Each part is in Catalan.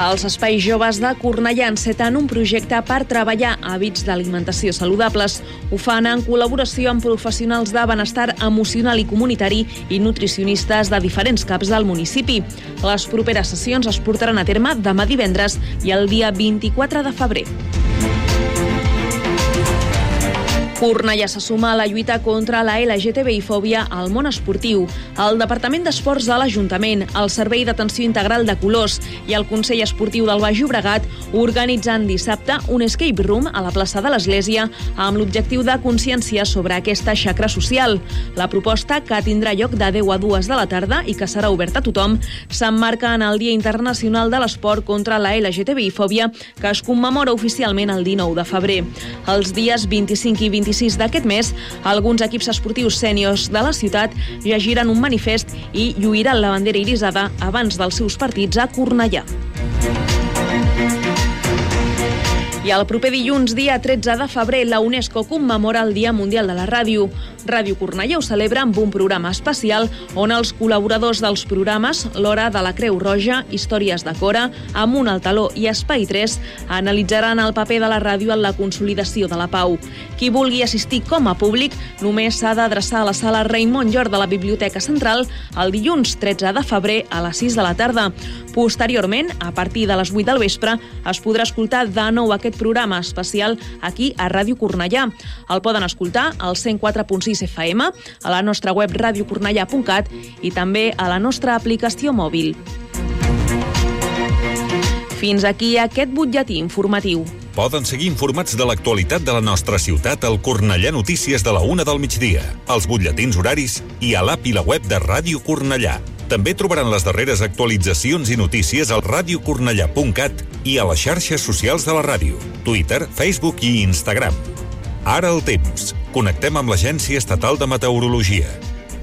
Els espais joves de Cornellà enceten un projecte per treballar hàbits d'alimentació saludables. Ho fan en col·laboració amb professionals de benestar emocional i comunitari i nutricionistes de diferents caps del municipi. Les properes sessions es portaran a terme demà divendres i el dia 24 de febrer. Cornellà se suma a la lluita contra la LGTBI-fòbia al món esportiu. El Departament d'Esports de l'Ajuntament, el Servei d'Atenció Integral de Colors i el Consell Esportiu del Baix Llobregat organitzen dissabte un escape room a la plaça de l'Església amb l'objectiu de consciència sobre aquesta xacra social. La proposta, que tindrà lloc de 10 a 2 de la tarda i que serà oberta a tothom, s'emmarca en el Dia Internacional de l'Esport contra la LGTBI-fòbia que es commemora oficialment el 19 de febrer. Els dies 25 i 26 26 d'aquest mes, alguns equips esportius sèniors de la ciutat llegiren un manifest i lluiran la bandera irisada abans dels seus partits a Cornellà. I el proper dilluns, dia 13 de febrer, la UNESCO commemora el Dia Mundial de la Ràdio. Ràdio Cornellà ho celebra amb un programa especial on els col·laboradors dels programes L'Hora de la Creu Roja, Històries de Cora, Amunt al Taló i Espai 3 analitzaran el paper de la ràdio en la consolidació de la pau. Qui vulgui assistir com a públic només s'ha d'adreçar a la sala Raimon Llor de la Biblioteca Central el dilluns 13 de febrer a les 6 de la tarda. Posteriorment, a partir de les 8 del vespre, es podrà escoltar de nou aquest programa especial aquí a Ràdio Cornellà. El poden escoltar al 104.6 FM, a la nostra web radiocornellà.cat i també a la nostra aplicació mòbil. Fins aquí aquest butlletí informatiu. Poden seguir informats de l'actualitat de la nostra ciutat al Cornellà Notícies de la una del migdia, als butlletins horaris i a l'app i la web de Ràdio Cornellà. També trobaran les darreres actualitzacions i notícies al radiocornellà.cat i a les xarxes socials de la ràdio, Twitter, Facebook i Instagram. Ara el temps. Connectem amb l'Agència Estatal de Meteorologia.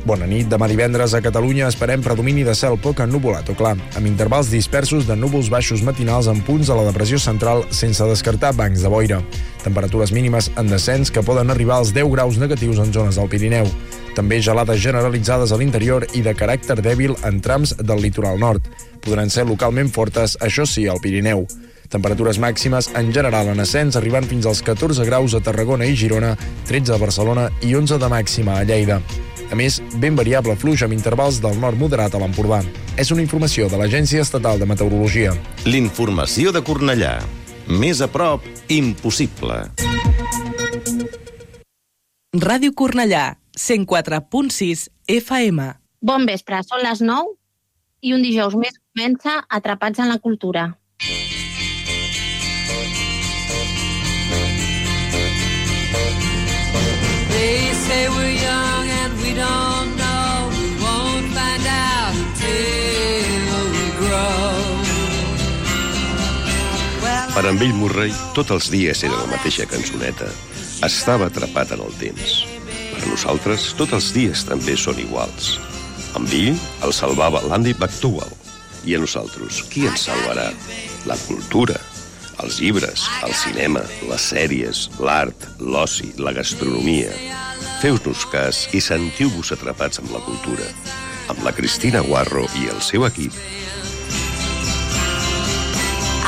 Bona nit. Demà divendres a Catalunya esperem predomini de cel poc ennuvolat o clar, amb intervals dispersos de núvols baixos matinals en punts de la depressió central sense descartar bancs de boira. Temperatures mínimes en descens que poden arribar als 10 graus negatius en zones del Pirineu. També gelades generalitzades a l'interior i de caràcter dèbil en trams del litoral nord. Podran ser localment fortes, això sí, al Pirineu. Temperatures màximes en general en ascens arribant fins als 14 graus a Tarragona i Girona, 13 a Barcelona i 11 de màxima a Lleida. A més, ben variable fluix amb intervals del nord moderat a l'Empordà. És una informació de l'Agència Estatal de Meteorologia. L'informació de Cornellà. Més a prop, impossible. Ràdio Cornellà, 104.6 FM. Bon vespre, són les 9 i un dijous més comença Atrapats en la Cultura. They say we're young and we don't know. We won't find out till we grow. Per en Bill Murray, tots els dies era la mateixa cançoneta. Estava atrapat en el temps. Per nosaltres, tots els dies també són iguals. En Bill el salvava l'Andy McDowell. I a nosaltres, qui ens salvarà? La cultura, els llibres, el cinema, les sèries, l'art, l'oci, la gastronomia. Feu-nos cas i sentiu-vos atrapats amb la cultura. Amb la Cristina Guarro i el seu equip.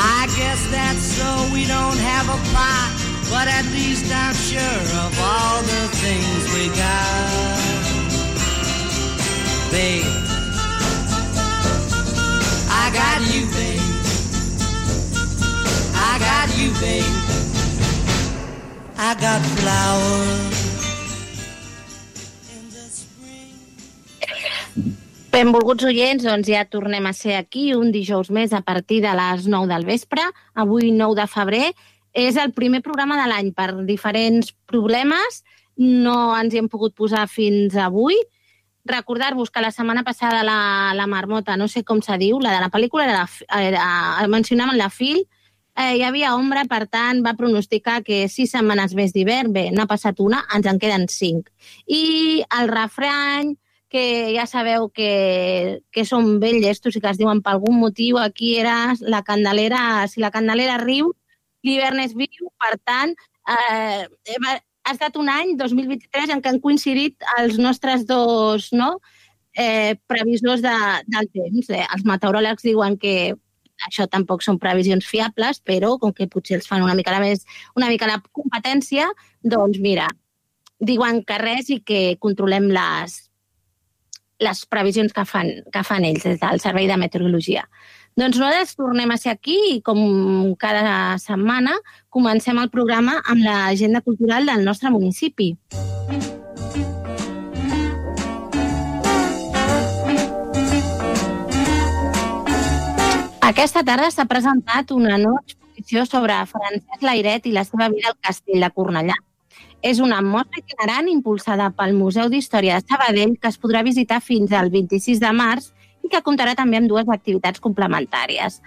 I guess that's so we don't have a plot, but at least I'm sure of all the things we got. Babe, I got you, babe. Got you, babe. I got flowers. Benvolguts oients, doncs ja tornem a ser aquí un dijous més a partir de les 9 del vespre. Avui, 9 de febrer, és el primer programa de l'any. Per diferents problemes no ens hi hem pogut posar fins avui. Recordar-vos que la setmana passada la, la marmota, no sé com se diu, la de la pel·lícula, era, era, mencionaven la fil, eh, hi havia ombra, per tant, va pronosticar que sis setmanes més d'hivern, bé, n'ha passat una, ens en queden cinc. I el refrany, que ja sabeu que, que són ben llestos i que es diuen per algun motiu aquí era la candelera, si la candelera riu, l'hivern és viu, per tant, eh, ha estat un any, 2023, en què han coincidit els nostres dos no, eh, previsors de, del temps. Eh, els meteoròlegs diuen que això tampoc són previsions fiables, però com que potser els fan una mica la més, una mica la competència, doncs mira, diuen que res i que controlem les, les previsions que fan, que fan ells des del Servei de Meteorologia. Doncs nosaltres tornem a ser aquí i com cada setmana comencem el programa amb l'agenda cultural del nostre municipi. Aquesta tarda s'ha presentat una nova exposició sobre Francesc Lairet i la seva vida al castell de Cornellà. És una mostra itinerant impulsada pel Museu d'Història de Sabadell que es podrà visitar fins al 26 de març i que comptarà també amb dues activitats complementàries.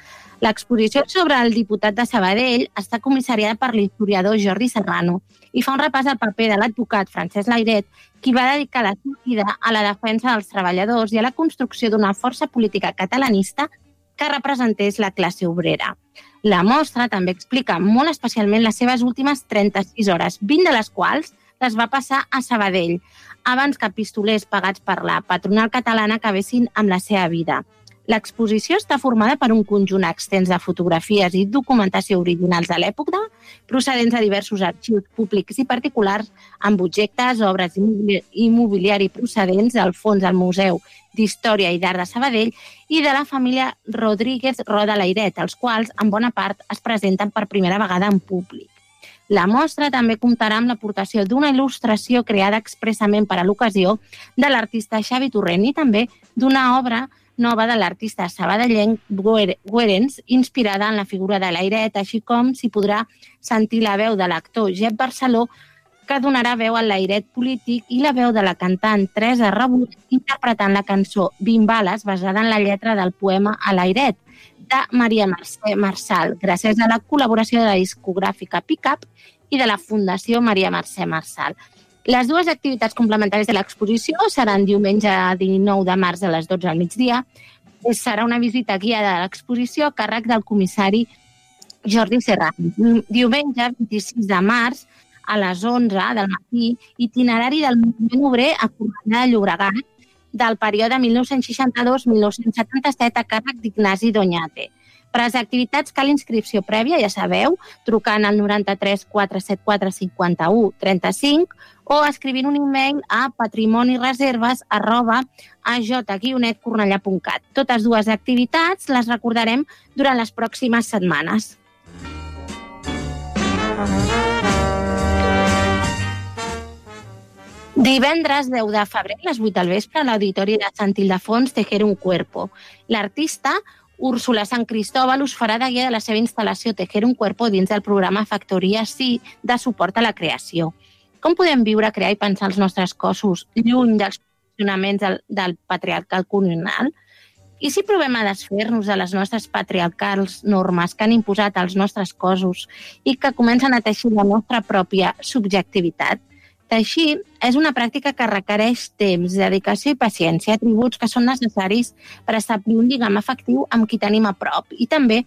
L'exposició sobre el diputat de Sabadell està comissariada per l'historiador Jordi Serrano i fa un repàs al paper de l'advocat Francesc Lairet, qui va dedicar la seva vida a la defensa dels treballadors i a la construcció d'una força política catalanista que representés la classe obrera. La mostra també explica molt especialment les seves últimes 36 hores, 20 de les quals les va passar a Sabadell, abans que pistolers pagats per la patronal catalana acabessin amb la seva vida. L'exposició està formada per un conjunt extens de fotografies i documentació originals de l'època, procedents de diversos arxius públics i particulars, amb objectes, obres i mobiliari procedents del fons del Museu d'Història i d'Art de Sabadell i de la família Rodríguez Roda Lairet, els quals, en bona part, es presenten per primera vegada en públic. La mostra també comptarà amb l'aportació d'una il·lustració creada expressament per a l'ocasió de l'artista Xavi Torrent i també d'una obra nova de l'artista sabadellenc Guerens, inspirada en la figura de l'Airet, així com s'hi podrà sentir la veu de l'actor Jep Barceló, que donarà veu al l'airet polític i la veu de la cantant Teresa Rebut interpretant la cançó Bimbales, basada en la lletra del poema A l'airet, de Maria Mercè Marçal, gràcies a la col·laboració de la discogràfica Pickup i de la Fundació Maria Mercè Marçal. Les dues activitats complementàries de l'exposició seran diumenge 19 de març a les 12 al migdia. Serà una visita guiada a l'exposició a càrrec del comissari Jordi Serrano. Diumenge 26 de març a les 11 del matí, itinerari del moviment obrer a Cornellà de Llobregat, del període 1962-1977 a càrrec d'Ignasi Doñate. Per a les activitats cal inscripció prèvia, ja sabeu, trucant al 93 474 51 35 o escrivint un e-mail a patrimonireserves arroba aj-cornellà.cat. Totes dues activitats les recordarem durant les pròximes setmanes. Divendres 10 de febrer, a les 8 del vespre, a l'Auditori de Sant Ildefons, Tejer un Cuerpo. L'artista Úrsula Sant Cristóbal us farà de guia de la seva instal·lació Tejer un Cuerpo dins del programa Factoria Sí de suport a la creació. Com podem viure, crear i pensar els nostres cossos lluny dels funcionaments del, del patriarcal colonial? I si provem a desfer-nos de les nostres patriarcals normes que han imposat als nostres cossos i que comencen a teixir la nostra pròpia subjectivitat? Així, és una pràctica que requereix temps, dedicació i paciència, atributs que són necessaris per establir un lligam efectiu amb qui tenim a prop i també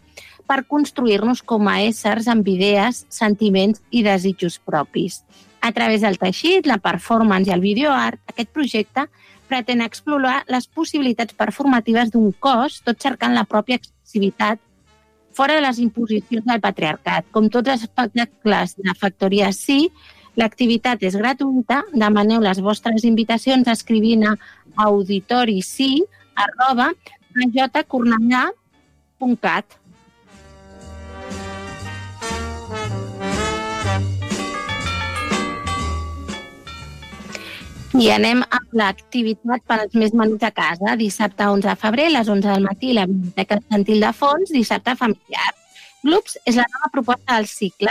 per construir-nos com a éssers amb idees, sentiments i desitjos propis. A través del teixit, la performance i el videoart, aquest projecte pretén explorar les possibilitats performatives d'un cos, tot cercant la pròpia expressivitat fora de les imposicions del patriarcat. Com tots els espectacles de Factoria Sí, L'activitat és gratuïta. Demaneu les vostres invitacions escrivint a auditorici arroba ajcornellà.cat. I anem amb l'activitat per als més menuts a casa. Dissabte 11 de febrer, a les 11 del matí, la Biblioteca Infantil de Fons, dissabte familiar. Clubs és la nova proposta del cicle.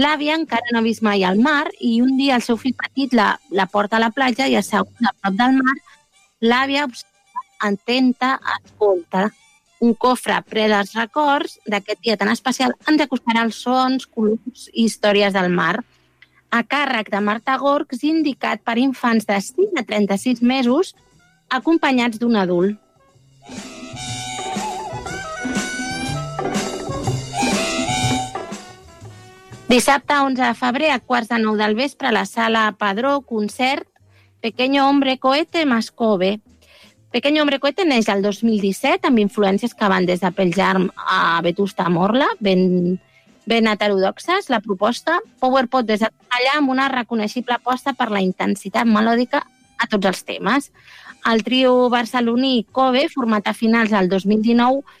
L'àvia encara no ha vist mai al mar i un dia el seu fill petit la, la porta a la platja i assegut a prop del mar, l'àvia atenta, escolta. Un cofre ple dels records d'aquest dia tan especial ens acostarà als sons, colors i històries del mar. A càrrec de Marta Gorgs, indicat per infants de 5 a 36 mesos, acompanyats d'un adult. Dissabte 11 de febrer, a quarts de nou del vespre, a la sala Padró, concert Pequeño Hombre Cohete Mascove. Pequeño Hombre Cohete neix el 2017 amb influències que van des de Peljarm a Vetusta Morla, ben, ben heterodoxes. La proposta Powerpot des de allà amb una reconeixible aposta per la intensitat melòdica a tots els temes. El trio barceloní Cove, format a finals del 2019, form,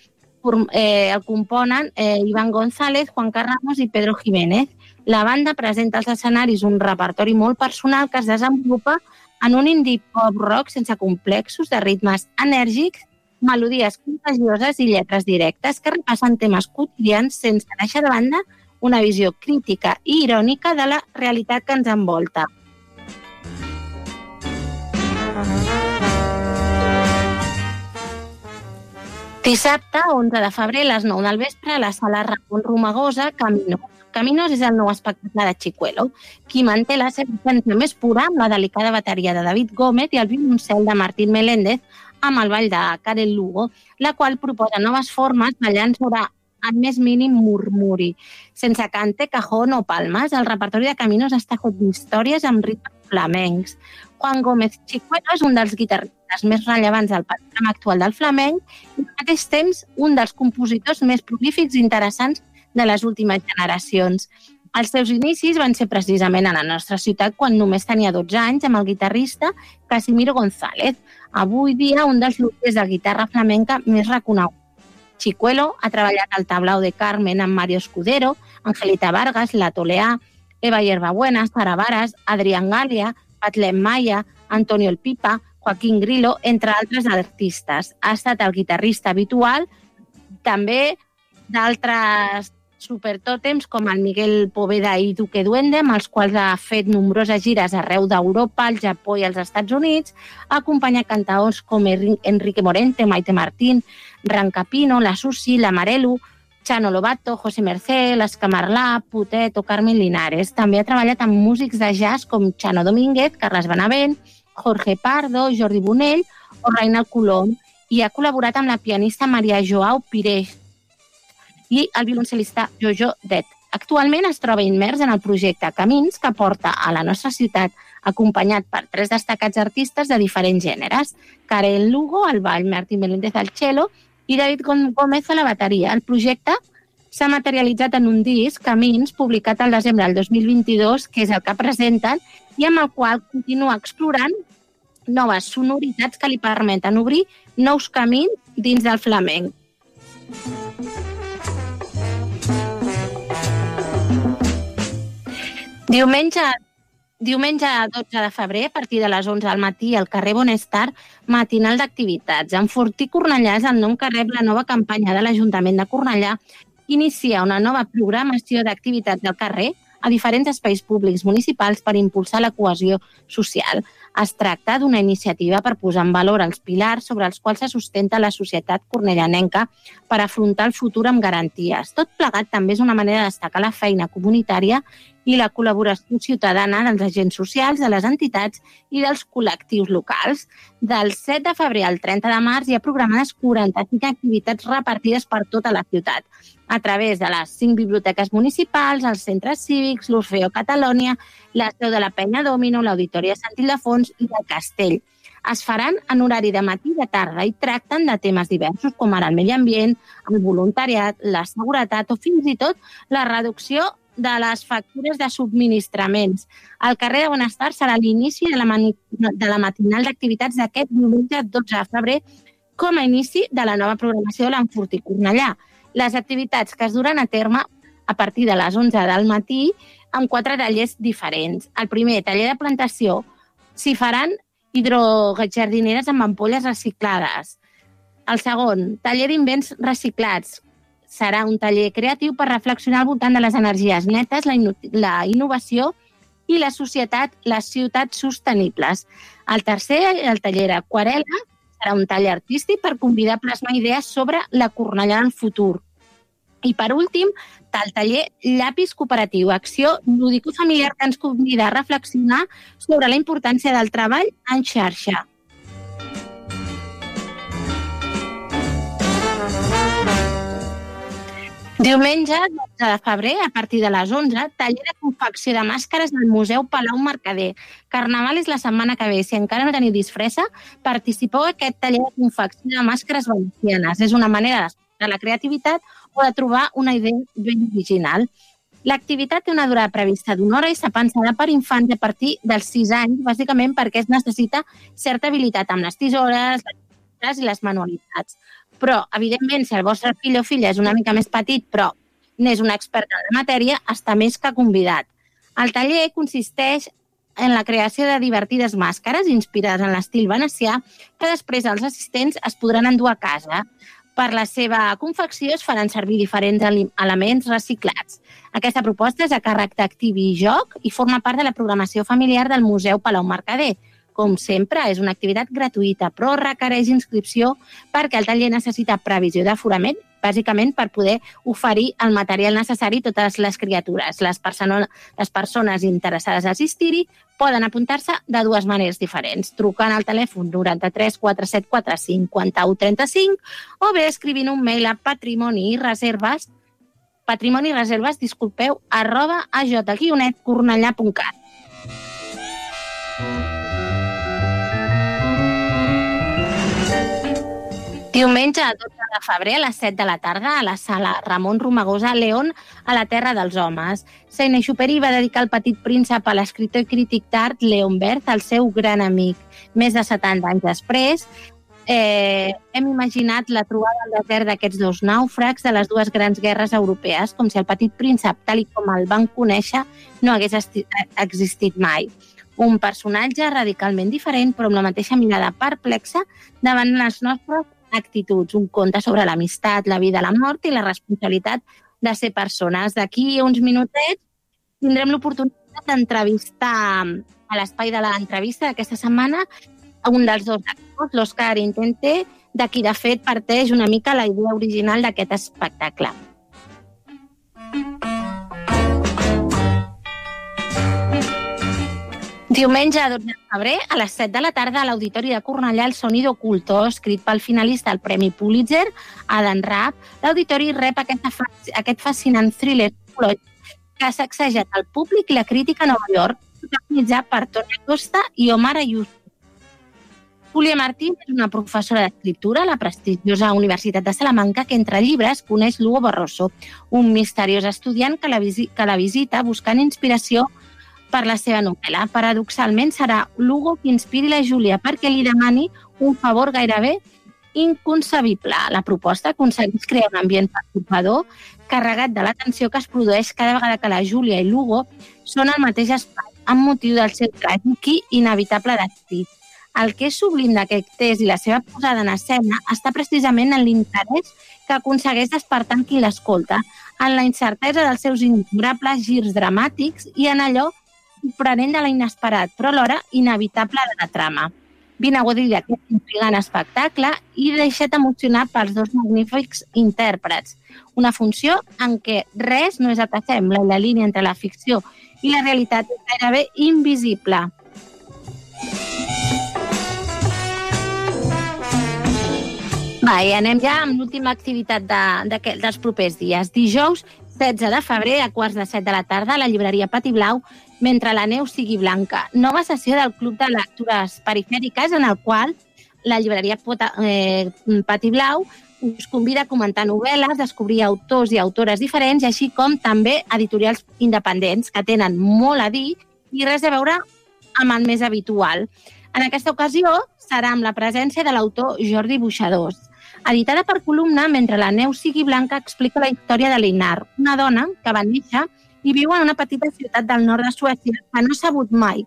eh, el componen eh, Ivan González, Juan Carramos i Pedro Jiménez. La banda presenta als escenaris un repertori molt personal que es desenvolupa en un indie pop rock sense complexos de ritmes enèrgics, melodies contagioses i lletres directes que repassen temes quotidians sense deixar de banda una visió crítica i irònica de la realitat que ens envolta. Dissabte, 11 de febrer, a les 9 del vespre, a la sala Ramon Romagosa, Camino. Caminos és el nou espectacle de Chicuelo, qui manté la seva essència més pura amb la delicada bateria de David Gómez i el violoncel de Martín Meléndez amb el ball de Karel Lugo, la qual proposa noves formes ballant sobre el més mínim murmuri. Sense cante, cajón o palmes, el repertori de Caminos està fet d'històries amb ritmes flamencs. Juan Gómez Chicuelo és un dels guitarristes més rellevants del panorama actual del flamenc i al mateix temps un dels compositors més prolífics i interessants de les últimes generacions. Els seus inicis van ser precisament a la nostra ciutat quan només tenia 12 anys amb el guitarrista Casimiro González, avui dia un dels luters de guitarra flamenca més reconegut. Chicuelo ha treballat al tablao de Carmen amb Mario Escudero, Angelita Vargas, La Toleà, Eva Hierbabuena, Sara Varas, Adrián Galia, Patlem Maya, Antonio El Pipa, Joaquín Grillo, entre altres artistes. Ha estat el guitarrista habitual també d'altres supertòtems com el Miguel Poveda i Duque Duende, amb els quals ha fet nombroses gires arreu d'Europa, al Japó i als Estats Units, acompanya cantaors com Enrique Morente, Maite Martín, Rancapino, La Susi, La Marelu, Chano Lobato, José Mercé, l'Escamarlà, Putet o Carmen Linares. També ha treballat amb músics de jazz com Chano Domínguez, Carles Benavent, Jorge Pardo, Jordi Bonell o Reinald Colom i ha col·laborat amb la pianista Maria Joao Pireix i el violoncel·lista Jojo Det. Actualment es troba immers en el projecte Camins, que porta a la nostra ciutat acompanyat per tres destacats artistes de diferents gèneres, Karel Lugo al ball, Martín Meléndez al cello i David Gómez a la bateria. El projecte s'ha materialitzat en un disc, Camins, publicat al desembre del 2022, que és el que presenten, i amb el qual continua explorant noves sonoritats que li permeten obrir nous camins dins del flamenc. Diumenge, diumenge 12 de febrer, a partir de les 11 del matí, al carrer Bonestar, matinal d'activitats. Enfortir Cornellà és el nom que rep la nova campanya de l'Ajuntament de Cornellà inicia una nova programació d'activitats del carrer a diferents espais públics municipals per impulsar la cohesió social. Es tracta d'una iniciativa per posar en valor els pilars sobre els quals se sustenta la societat cornellanenca per afrontar el futur amb garanties. Tot plegat també és una manera de destacar la feina comunitària i la col·laboració ciutadana dels agents socials, de les entitats i dels col·lectius locals. Del 7 de febrer al 30 de març hi ha programades 45 activitats repartides per tota la ciutat a través de les cinc biblioteques municipals, els centres cívics, l'Orfeo Catalònia, la seu de la Penya Domino, l'Auditoria Sant Ildefons i el Castell. Es faran en horari de matí i de tarda i tracten de temes diversos com ara el medi ambient, el voluntariat, la seguretat o fins i tot la reducció de les factures de subministraments. El carrer de Bonestar serà l'inici de, la de la matinal d'activitats d'aquest diumenge 12 de febrer com a inici de la nova programació de l'Enfortí Cornellà. Les activitats que es duran a terme a partir de les 11 del matí amb quatre tallers diferents. El primer, taller de plantació, s'hi faran hidrojardineres amb ampolles reciclades. El segon, taller d'invents reciclats. Serà un taller creatiu per reflexionar al voltant de les energies netes, la, la innovació i la societat, les ciutats sostenibles. El tercer, el taller Aquarela, serà un taller artístic per convidar a plasmar idees sobre la Cornellà en futur. I per últim, el taller Llapis Cooperatiu, acció lúdico-familiar que ens convida a reflexionar sobre la importància del treball en xarxa. Diumenge, 12 de febrer, a partir de les 11, taller de confecció de màscares del Museu Palau Mercader. Carnaval és la setmana que ve. Si encara no teniu disfressa, participeu a aquest taller de confecció de màscares valencianes. És una manera de la creativitat o de trobar una idea ben original. L'activitat té una durada prevista d'una hora i s'ha pensada per infants a partir dels 6 anys, bàsicament perquè es necessita certa habilitat amb les tisores, les i les manualitats. Però, evidentment, si el vostre fill o filla és una mica més petit, però n'és un expert en la matèria, està més que convidat. El taller consisteix en la creació de divertides màscares inspirades en l'estil venecià que després els assistents es podran endur a casa. Per la seva confecció es faran servir diferents elements reciclats. Aquesta proposta és a càrrec d'Activi i Joc i forma part de la programació familiar del Museu Palau Mercader, com sempre, és una activitat gratuïta, però requereix inscripció perquè el taller necessita previsió d'aforament, bàsicament per poder oferir el material necessari a totes les criatures. Les, perso les persones interessades a assistir-hi poden apuntar-se de dues maneres diferents, trucant al telèfon 93 474 51 35 o bé escrivint un mail a patrimoni i reserves patrimoni i reserves, disculpeu, arroba ajguionetcornellà.cat. Diumenge, 12 de febrer, a les 7 de la tarda, a la sala Ramon Romagosa, León, a la Terra dels Homes. Seine Xuperi va dedicar el petit príncep a l'escriptor i crític d'art Leon Berth, el seu gran amic. Més de 70 anys després, eh, hem imaginat la trobada al desert d'aquests dos nàufrags de les dues grans guerres europees, com si el petit príncep, tal com el van conèixer, no hagués existit mai un personatge radicalment diferent, però amb la mateixa mirada perplexa davant les nostres actituds, un conte sobre l'amistat, la vida, la mort i la responsabilitat de ser persones. D'aquí uns minutets tindrem l'oportunitat d'entrevistar a l'espai de l'entrevista d'aquesta setmana a un dels dos actors, l'Òscar Intente, de qui de fet parteix una mica la idea original d'aquest espectacle. Diumenge 12 de febrer, a les 7 de la tarda, a l'Auditori de Cornellà, el Sonido Oculto, escrit pel finalista del Premi Pulitzer, Adam Rapp, l'Auditori rep aquesta, aquest fascinant thriller que ha sacsejat el públic i la crítica a Nova York, protagonitzat per Toni Costa i Omar Ayuso. Julia Martín és una professora d'escriptura a la prestigiosa Universitat de Salamanca que, entre llibres, coneix Lugo Barroso, un misteriós estudiant que la, visi que la visita buscant inspiració per la seva novel·la. Paradoxalment, serà Lugo qui inspiri la Júlia perquè li demani un favor gairebé inconcebible. La proposta aconsegueix crear un ambient perturbador carregat de la tensió que es produeix cada vegada que la Júlia i Lugo són al mateix espai amb motiu del seu tràgic i inevitable destí. El que és sublim d'aquest test i la seva posada en escena està precisament en l'interès que aconsegueix despertar en qui l'escolta, en la incertesa dels seus innombrables girs dramàtics i en allò sorprenent de l'inesperat, però alhora inevitable de la trama. Vine a gaudir d'aquest intrigant espectacle i deixa't emocionar pels dos magnífics intèrprets. Una funció en què res no és el que sembla la línia entre la ficció i la realitat és gairebé invisible. Va, i anem ja amb l'última activitat de, de, dels propers dies. Dijous 16 de febrer, a quarts de 7 de la tarda, a la llibreria Pati Blau, mentre la neu sigui blanca. Nova sessió del Club de Lectures Perifèriques, en el qual la llibreria eh, Pati Blau us convida a comentar novel·les, descobrir autors i autores diferents, així com també editorials independents que tenen molt a dir i res a veure amb el més habitual. En aquesta ocasió serà amb la presència de l'autor Jordi Buixadors editada per columna mentre la neu sigui blanca, explica la història de l'Inar, una dona que va néixer i viu en una petita ciutat del nord de Suècia que no s'ha sabut mai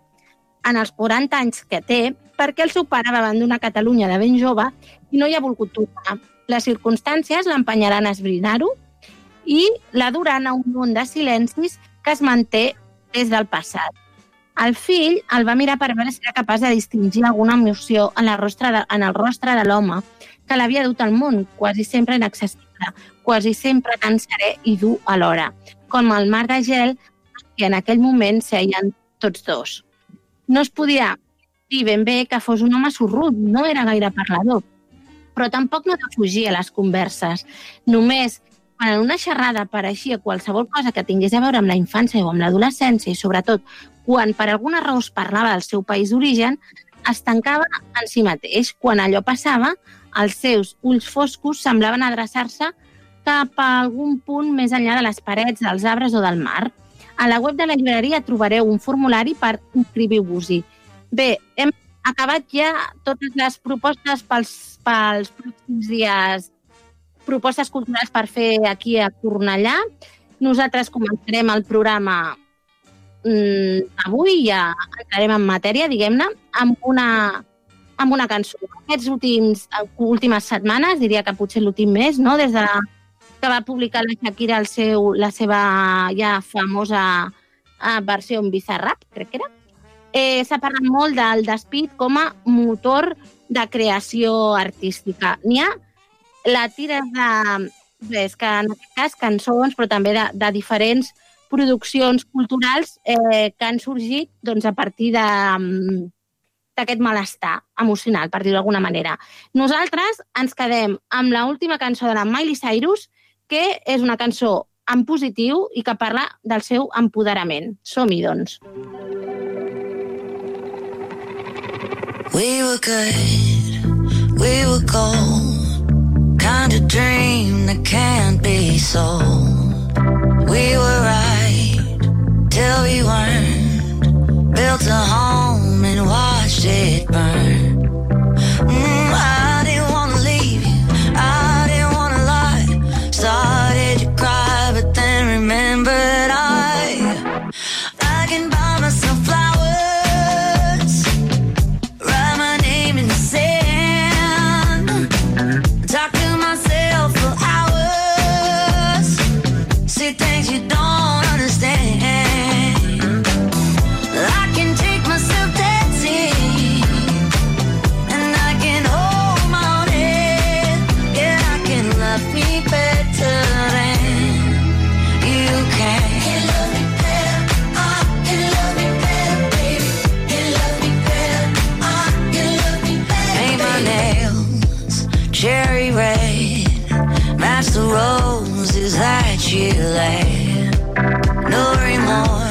en els 40 anys que té perquè el seu pare va abandonar Catalunya de ben jove i no hi ha volgut tornar. Les circumstàncies l'empenyaran a esbrinar-ho i la duran a un món de silencis que es manté des del passat. El fill el va mirar per veure si era capaç de distingir alguna emoció en, la rostre de, en el rostre de l'home que l'havia dut al món, quasi sempre inaccessible, quasi sempre tan serè i dur alhora, com el mar de gel que en aquell moment seien tots dos. No es podia dir ben bé que fos un home sorrut, no era gaire parlador, però tampoc no fugir a les converses. Només quan en una xerrada apareixia qualsevol cosa que tingués a veure amb la infància o amb l'adolescència i sobretot quan per alguna raó es parlava del seu país d'origen, es tancava en si mateix. Quan allò passava, els seus ulls foscos semblaven adreçar-se cap a algun punt més enllà de les parets, dels arbres o del mar. A la web de la llibreria trobareu un formulari per inscriure-vos-hi. Bé, hem acabat ja totes les propostes pels, pels pròxims dies, propostes culturals per fer aquí a Cornellà. Nosaltres començarem el programa mm, avui, ja entrarem en matèria, diguem-ne, amb una, amb una cançó. Aquests últims, últimes setmanes, diria que potser l'últim mes, no? des de que va publicar la Shakira el seu, la seva ja famosa uh, versió en Bizarrap, crec que era, eh, s'ha parlat molt del despit com a motor de creació artística. N'hi ha la tires de, és que en aquest cas cançons, però també de, de diferents produccions culturals eh, que han sorgit doncs, a partir d'aquest malestar emocional, per dir-ho d'alguna manera. Nosaltres ens quedem amb l última cançó de la Miley Cyrus, que és una cançó en positiu i que parla del seu empoderament. Som-hi, doncs. We were good, we were gold, kind of dream that can't be sold. We were right till we weren't, built a home and watched it burn. That you laid. No remorse,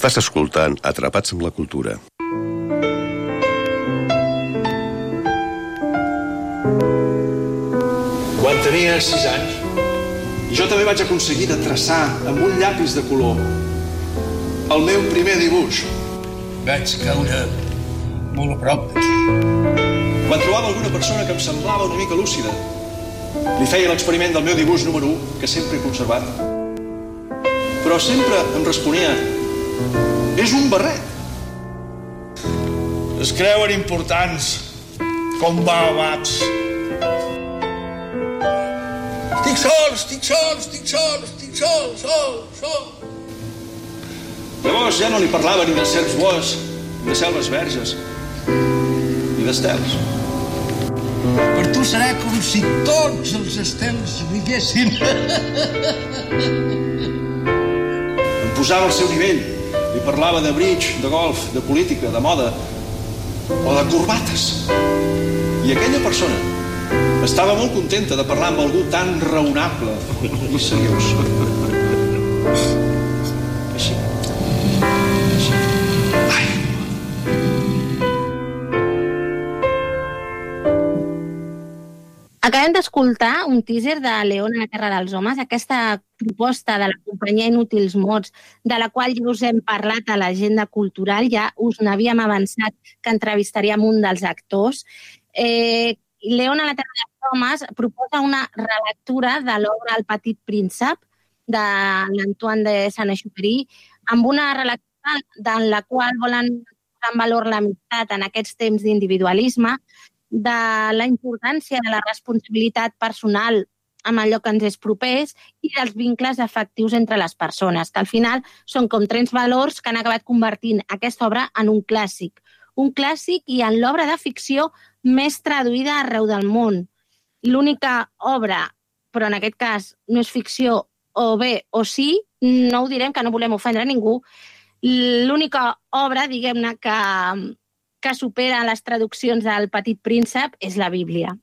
Estàs escoltant Atrapats amb la Cultura. Quan tenia 6 anys, jo també vaig aconseguir de traçar amb un llapis de color el meu primer dibuix. Vaig caure molt a prop. Quan trobava alguna persona que em semblava una mica lúcida, Li feia l'experiment del meu dibuix número 1, que sempre he conservat. Però sempre em responia és un barret. Es creuen importants, com baobabs. Estic sol, estic sol, estic sol, estic sol, sol, sol. Llavors ja no li parlava ni de serps boes, ni de selves verges, ni d'estels. Per tu serà com si tots els estels viguessin. Em posava al seu nivell. Li parlava de bridge, de golf, de política, de moda o de corbates. I aquella persona estava molt contenta de parlar amb algú tan raonable i seriós. Així. Així. Ai. Acabem d'escoltar un teaser de León a la Terra dels Homes, aquesta proposta de la companyia Inútils Mots, de la qual ja us hem parlat a l'agenda cultural, ja us n'havíem avançat que entrevistaríem un dels actors. Eh, León a la Terra dels Homes proposa una relectura de l'obra El petit príncep, de l'Antoine de Saint-Exupéry, amb una relectura en la qual volen posar en valor l'amistat en aquests temps d'individualisme, de la importància de la responsabilitat personal amb allò que ens és propers i dels vincles afectius entre les persones, que al final són com tres valors que han acabat convertint aquesta obra en un clàssic. Un clàssic i en l'obra de ficció més traduïda arreu del món. L'única obra, però en aquest cas no és ficció o bé o sí, no ho direm que no volem ofendre ningú, l'única obra, diguem-ne, que, que supera les traduccions del Petit Príncep és la Bíblia.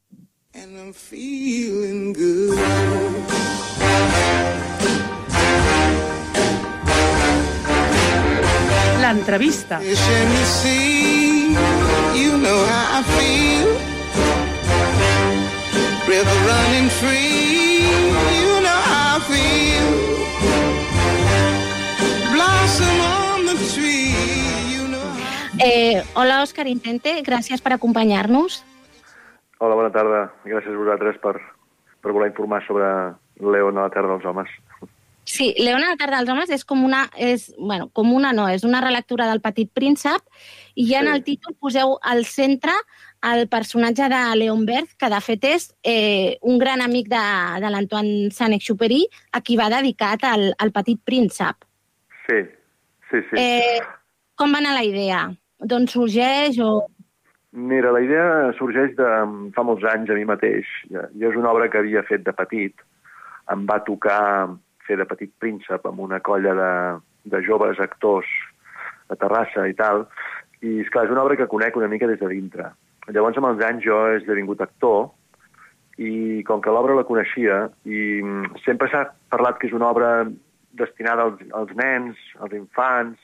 And I'm feeling good. The sea, you know how I feel. River running free, you know how I feel. Blossom on the tree, you know how Eh, hola, Òscar Intente, gràcies per acompanyar-nos. Hola, bona tarda. Gràcies a vosaltres per, per voler informar sobre León a la Terra dels Homes. Sí, Leona la Tarda dels Homes és com una... És, bueno, com una no, és una relectura del Petit Príncep i ja en el títol poseu al centre el personatge de Leon Berth, que de fet és eh, un gran amic de, de l'Antoine Saint-Exupéry, a qui va dedicat al, al Petit Príncep. Sí, sí, sí. Eh, com va anar la idea? D'on sorgeix o... Mira, la idea sorgeix de fa molts anys a mi mateix. Jo és una obra que havia fet de petit. Em va tocar fer de petit príncep amb una colla de, de joves actors a Terrassa i tal. I, esclar, és una obra que conec una mica des de dintre. Llavors, amb els anys, jo he esdevingut actor i com que l'obra la coneixia i mm, sempre s'ha parlat que és una obra destinada als, als nens, als infants,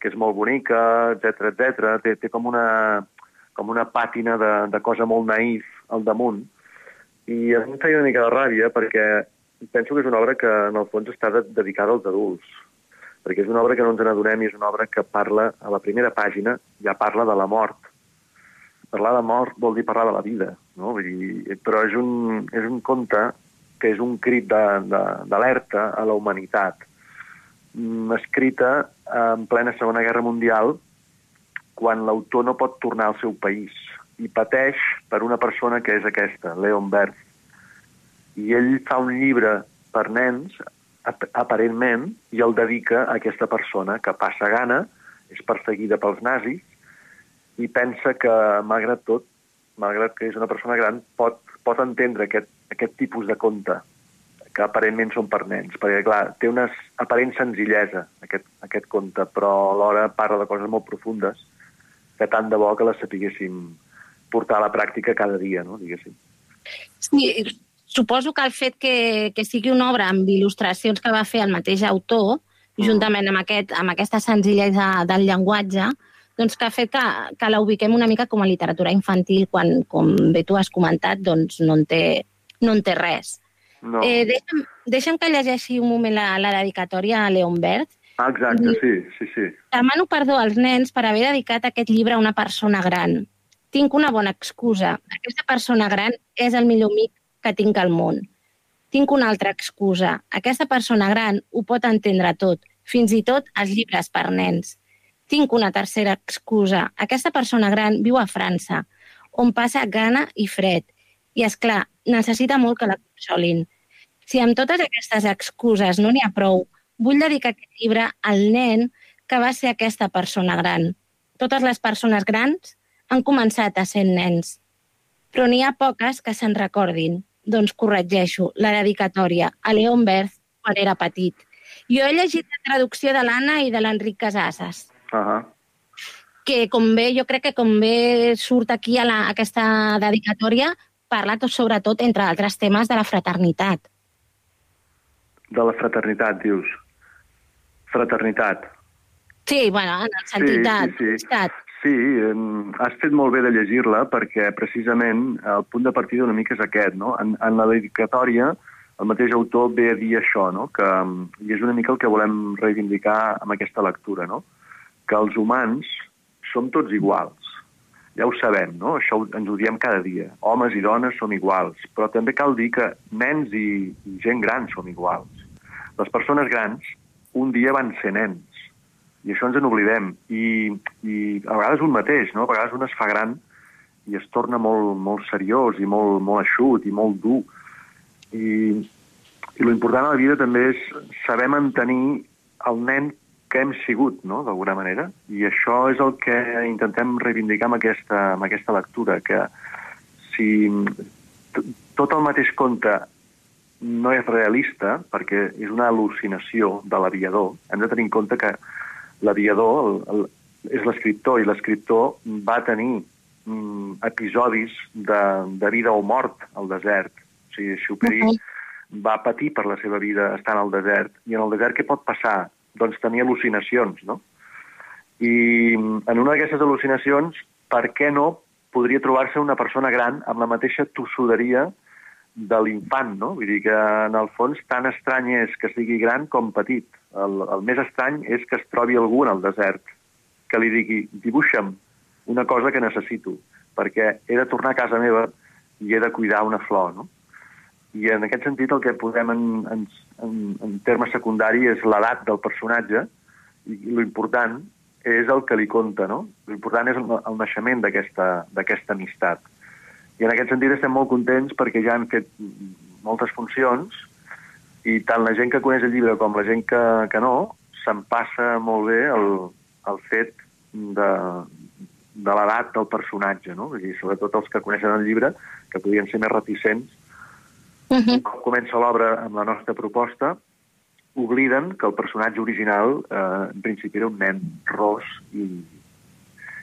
que és molt bonica, etc etc. Té, té com una, com una pàtina de, de cosa molt naïf al damunt. I a mi em feia una mica de ràbia perquè penso que és una obra que en el fons està de, dedicada als adults. Perquè és una obra que no ens n'adonem i és una obra que parla, a la primera pàgina, ja parla de la mort. Parlar de mort vol dir parlar de la vida, no? Vull dir, però és un, és un conte que és un crit d'alerta a la humanitat, mm, escrita en plena Segona Guerra Mundial, quan l'autor no pot tornar al seu país i pateix per una persona que és aquesta, Leon Berth. I ell fa un llibre per nens, ap aparentment, i el dedica a aquesta persona que passa gana, és perseguida pels nazis, i pensa que, malgrat tot, malgrat que és una persona gran, pot, pot entendre aquest, aquest tipus de conte que aparentment són per nens, perquè, clar, té una aparent senzillesa, aquest, aquest conte, però alhora parla de coses molt profundes que tant de bo que les sapiguéssim portar a la pràctica cada dia, no?, diguéssim. Sí, suposo que el fet que, que sigui una obra amb il·lustracions que va fer el mateix autor, juntament amb, aquest, amb aquesta senzillesa del llenguatge, doncs que ha fet que, que la ubiquem una mica com a literatura infantil quan, com bé tu has comentat, doncs no en té, no en té res. No. Eh, deixa'm, deixa'm que llegeixi un moment la, la dedicatòria a Leon Berth. Ah, exacte, sí, sí, sí. Demano perdó als nens per haver dedicat aquest llibre a una persona gran. Tinc una bona excusa. Aquesta persona gran és el millor amic que tinc al món. Tinc una altra excusa. Aquesta persona gran ho pot entendre tot, fins i tot els llibres per nens. Tinc una tercera excusa. Aquesta persona gran viu a França, on passa gana i fred. I, és clar, necessita molt que la consolin. Si amb totes aquestes excuses no n'hi ha prou, vull dedicar aquest llibre al nen que va ser aquesta persona gran. Totes les persones grans han començat a ser nens, però n'hi ha poques que se'n recordin. Doncs corregeixo la dedicatòria a Leon Berth quan era petit. Jo he llegit la traducció de l'Anna i de l'Enric Casasses, Uh -huh. que com bé, jo crec que com bé surt aquí a la, aquesta dedicatòria, parla tot, sobretot, entre altres temes, de la fraternitat. De la fraternitat, dius. Fraternitat. Sí, bueno, en el sentit de... sí, sí. d'amistat. Sí, has fet molt bé de llegir-la perquè precisament el punt de partida una mica és aquest, no? En, en la dedicatòria el mateix autor ve a dir això, no? Que, I és una mica el que volem reivindicar amb aquesta lectura, no? Que els humans som tots iguals. Ja ho sabem, no? Això ens ho diem cada dia. Homes i dones som iguals, però també cal dir que nens i, i gent gran som iguals. Les persones grans un dia van ser nens, i això ens en oblidem. I, I a vegades un mateix, no? A vegades un es fa gran i es torna molt, molt seriós i molt, molt eixut i molt dur. I, I lo important a la vida també és saber mantenir el nen que hem sigut, no?, d'alguna manera. I això és el que intentem reivindicar amb aquesta, amb aquesta lectura, que si tot el mateix conte no és realista, perquè és una al·lucinació de l'aviador, hem de tenir en compte que l'aviador és l'escriptor i l'escriptor va tenir mm, episodis de, de vida o mort al desert. O sigui, Xuperi -huh. va patir per la seva vida estant al desert. I en el desert què pot passar? Doncs tenir al·lucinacions, no? I mm, en una d'aquestes al·lucinacions, per què no podria trobar-se una persona gran amb la mateixa tossuderia de l'infant, no? Vull dir que, en el fons, tan estrany és que sigui gran com petit. El, el més estrany és que es trobi algú en el desert que li digui, dibuixa'm una cosa que necessito, perquè he de tornar a casa meva i he de cuidar una flor, no? I en aquest sentit el que posem en, en, en, en termes secundari és l'edat del personatge i, i l'important és el que li conta, no? L'important és el, el naixement d'aquesta amistat. I en aquest sentit estem molt contents perquè ja han fet moltes funcions i tant la gent que coneix el llibre com la gent que, que no se'n passa molt bé el, el fet de, de l'edat del personatge, no? Dir, sobretot els que coneixen el llibre, que podien ser més reticents, Uh -huh. un cop comença l'obra amb la nostra proposta, obliden que el personatge original eh, en principi era un nen ros i,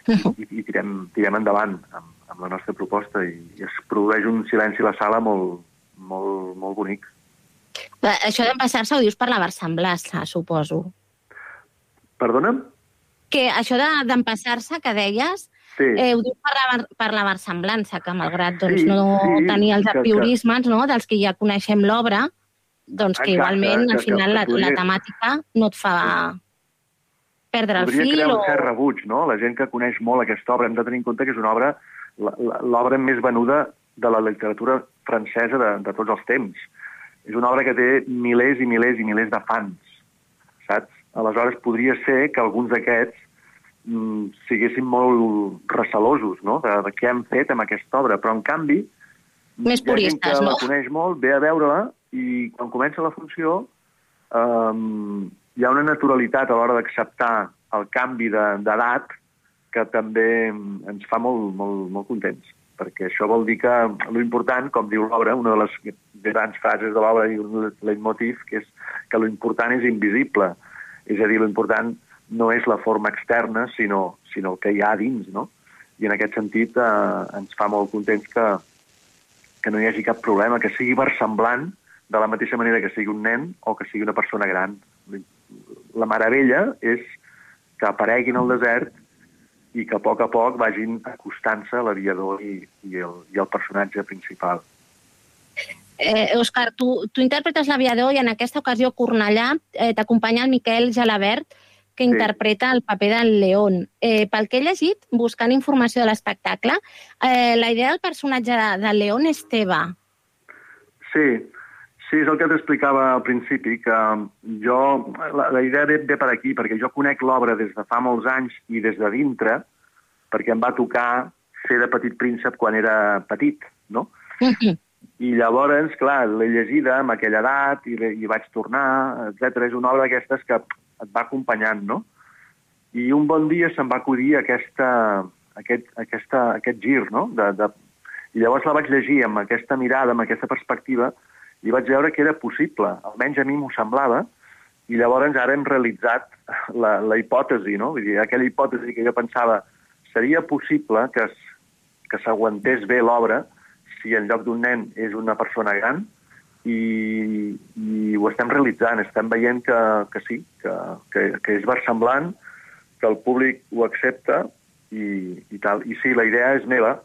i, i tirem, tirem endavant amb, amb la nostra proposta i, i es produeix un silenci a la sala molt, molt, molt bonic. Eh, Això d'empassar-se ho dius per la versemblança, suposo. Perdona'm? Que això de- d'empassar-se que deies, Sí. eh, ho dius per la, per la versemblança, que malgrat doncs, Sí, no sí, tenir els que- apriorismes no, dels que ja coneixem l'obra, doncs que Exacte, igualment que- al que final la, podria- la temàtica no et fa perdre el Podria fil crear o... un cert rebuig, no? La gent que coneix molt aquesta obra, hem de tenir en compte que és una obra, l'obra més venuda de la literatura francesa de, de tots els temps. És una obra que té milers i milers i milers de fans, saps? Aleshores, podria ser que alguns d'aquests mm, siguessin molt recelosos, no?, de, de què han fet amb aquesta obra, però en canvi Més puristes, que no? la coneix molt, ve a veure-la i quan comença la funció um, hi ha una naturalitat a l'hora d'acceptar el canvi de- d'edat que també ens fa molt, molt, molt contents perquè això vol dir que l'important, com diu l'obra, una de les grans frases de l'obra i un leitmotiv, que és que l'important és invisible. És a dir, l'important no és la forma externa, sinó, sinó el que hi ha dins, no? I en aquest sentit eh, ens fa molt contents que, que no hi hagi cap problema, que sigui versemblant de la mateixa manera que sigui un nen o que sigui una persona gran. La meravella és que apareguin al desert i que a poc a poc vagin acostant-se a l'aviador i, i, el, i el personatge principal. Eh, Òscar, tu, tu interpretes l'aviador i en aquesta ocasió a Cornellà eh, t'acompanya el Miquel Gelabert, que Sí. interpreta el paper del León. Eh, pel que he llegit, buscant informació de l'espectacle, eh, la idea del personatge de, del León és teva. Sí, sí, és el que t'explicava al principi, que jo, la, la idea ve, ve per aquí, perquè jo conec l'obra des de fa molts anys i des de dintre, perquè em va tocar fer de petit príncep quan era petit, no? I llavors, clar, l'he llegida amb aquella edat i, i vaig tornar, etc. És una obra d'aquestes que et va acompanyant, no? I un bon dia se'm va acudir aquesta, aquest, aquesta, aquest gir, no? De, de... I llavors la vaig llegir amb aquesta mirada, amb aquesta perspectiva, i vaig veure que era possible. Almenys a mi m'ho semblava, i llavors ara hem realitzat la, la hipòtesi, no? Vull dir, aquella hipòtesi que jo pensava seria possible que, es- que s'aguantés bé l'obra si en lloc d'un nen és una persona gran i, i ho estem realitzant, estem veient que, que sí, que, que, que és versemblant, que el públic ho accepta i, i tal. I sí, la idea és meva,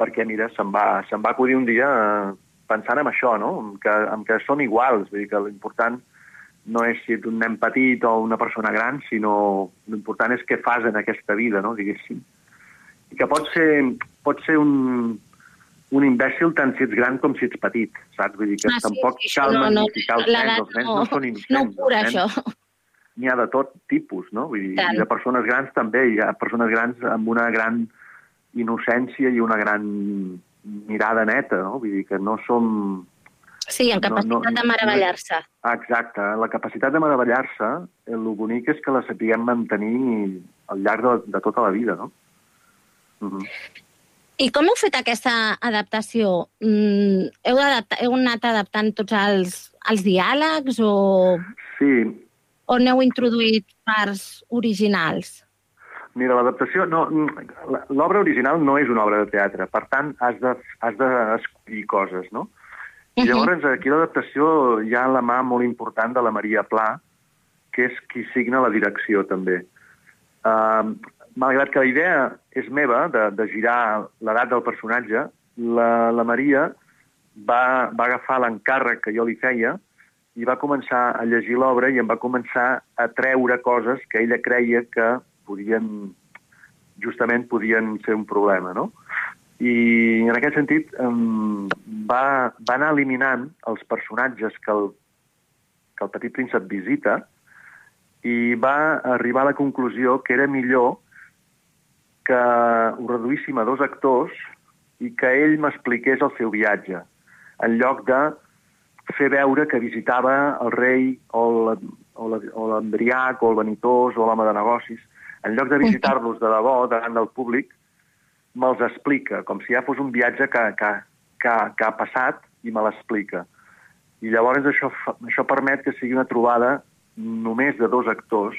perquè, mira, se'm va, se'm va acudir un dia eh, pensant en això, no? En que, en que som iguals, vull dir que l'important no és si ets un nen petit o una persona gran, sinó l'important és què fas en aquesta vida, no? diguéssim. I que pot ser, pot ser un, un imbècil tant si ets gran com si ets petit, saps? Vull dir que Ah, sí, tampoc sí, cal no- no- magnificar els nens, els nens no- no, són innocents. no cura, nens- això. N'hi ha de tot tipus, no? Vull dir, Tant. I de persones grans també, hi ha persones grans amb una gran innocència i una gran mirada neta, no? Vull dir que no som... Sí, amb No, no, capacitat de no- meravellar-se. Exacte, la capacitat de meravellar-se, el bonic és que la sapiguem mantenir al llarg de, de tota la vida, no? Mhm. I com heu fet aquesta adaptació? Mm, heu, adapta, heu anat adaptant tots els, els diàlegs o, Sí, o n'heu introduït parts originals? Mira, l'adaptació... No, la- l'obra original no és una obra de teatre, per tant, has de, has d'escollir coses, no? I llavors aquí l'adaptació hi ha la mà molt important de la Maria Pla, que és qui signa la direcció, també. Uh, malgrat que la idea és meva, de, de girar l'edat del personatge, la, la Maria va, va agafar l'encàrrec que jo li feia i va començar a llegir l'obra i em va començar a treure coses que ella creia que podien, justament podien ser un problema, no? I en aquest sentit em, va, va anar eliminant els personatges que el, que el petit príncep visita i va arribar a la conclusió que era millor que ho reduíssim a dos actors i que ell m'expliqués el seu viatge, en lloc de fer veure que visitava el rei o la- o o l'embriac el vanitós o l'home de negocis. En lloc de visitar-los de debò davant del públic, me'ls explica, com si ja fos un viatge que, que, que, que ha passat i me l'explica. I llavors això, això permet que sigui una trobada només de dos actors,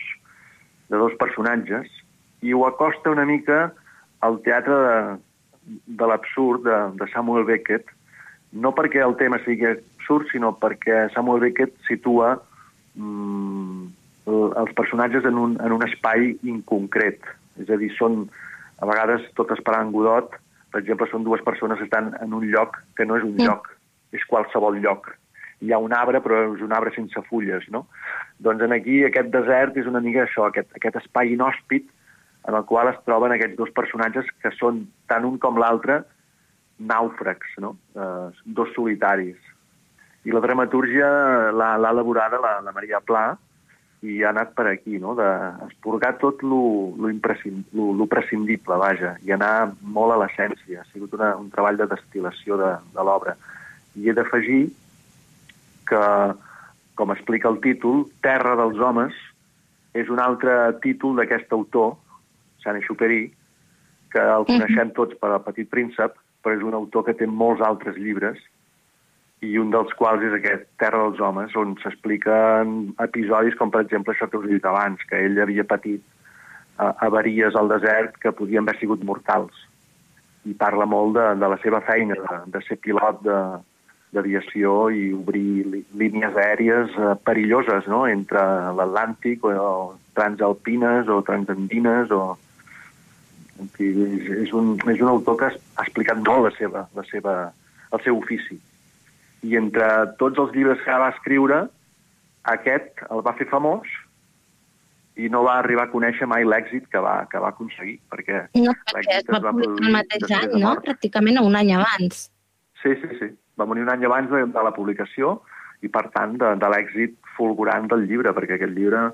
de dos personatges, i ho acosta una mica al teatre de, de l'absurd de, de Samuel Beckett, no perquè el tema sigui absurd, sinó perquè Samuel Beckett situa mm, els personatges en un, en un espai inconcret. És a dir, són a vegades tot esperant Godot, per exemple, són dues persones que estan en un lloc que no és un Mm. lloc, és qualsevol lloc. Hi ha un arbre, però és un arbre sense fulles, no? Doncs en aquí aquest desert és una mica això, aquest, aquest espai inhòspit en el qual es troben aquests dos personatges que són, tant un com l'altre, nàufrags, no? Eh, dos solitaris. I la dramatúrgia l'ha elaborada la, la Maria Pla i ha anat per aquí, no? d'esporgar tot lo, lo, lo, lo prescindible, vaja, i anar molt a l'essència. Ha sigut una, un treball de destil·lació de, de l'obra. I he d'afegir que, com explica el títol, Terra dels homes és un altre títol d'aquest autor, Saint-Exupéry, que el coneixem tots per al Petit Príncep, però és un autor que té molts altres llibres, i un dels quals és aquest, Terra dels homes, on s'expliquen episodis com, per exemple, això que us he dit abans, que ell havia patit uh, avaries al desert que podien haver sigut mortals. I parla molt de, de la seva feina, de, de ser pilot d'aviació i obrir línies aèries eh, perilloses no? entre l'Atlàntic o, o transalpines o transandines o... En fi, és, és, un, és un autor que ha explicat molt la seva, la seva, el seu ofici. I entre tots els llibres que va escriure, aquest el va fer famós i no va arribar a conèixer mai l'èxit que va, que va aconseguir, perquè No, perquè es l'èxit va publicar el mateix any, no? Pràcticament un any abans. Sí, sí, sí. Va morir un any abans de, de la publicació i, per tant, de, de l'èxit fulgurant del llibre, perquè aquest llibre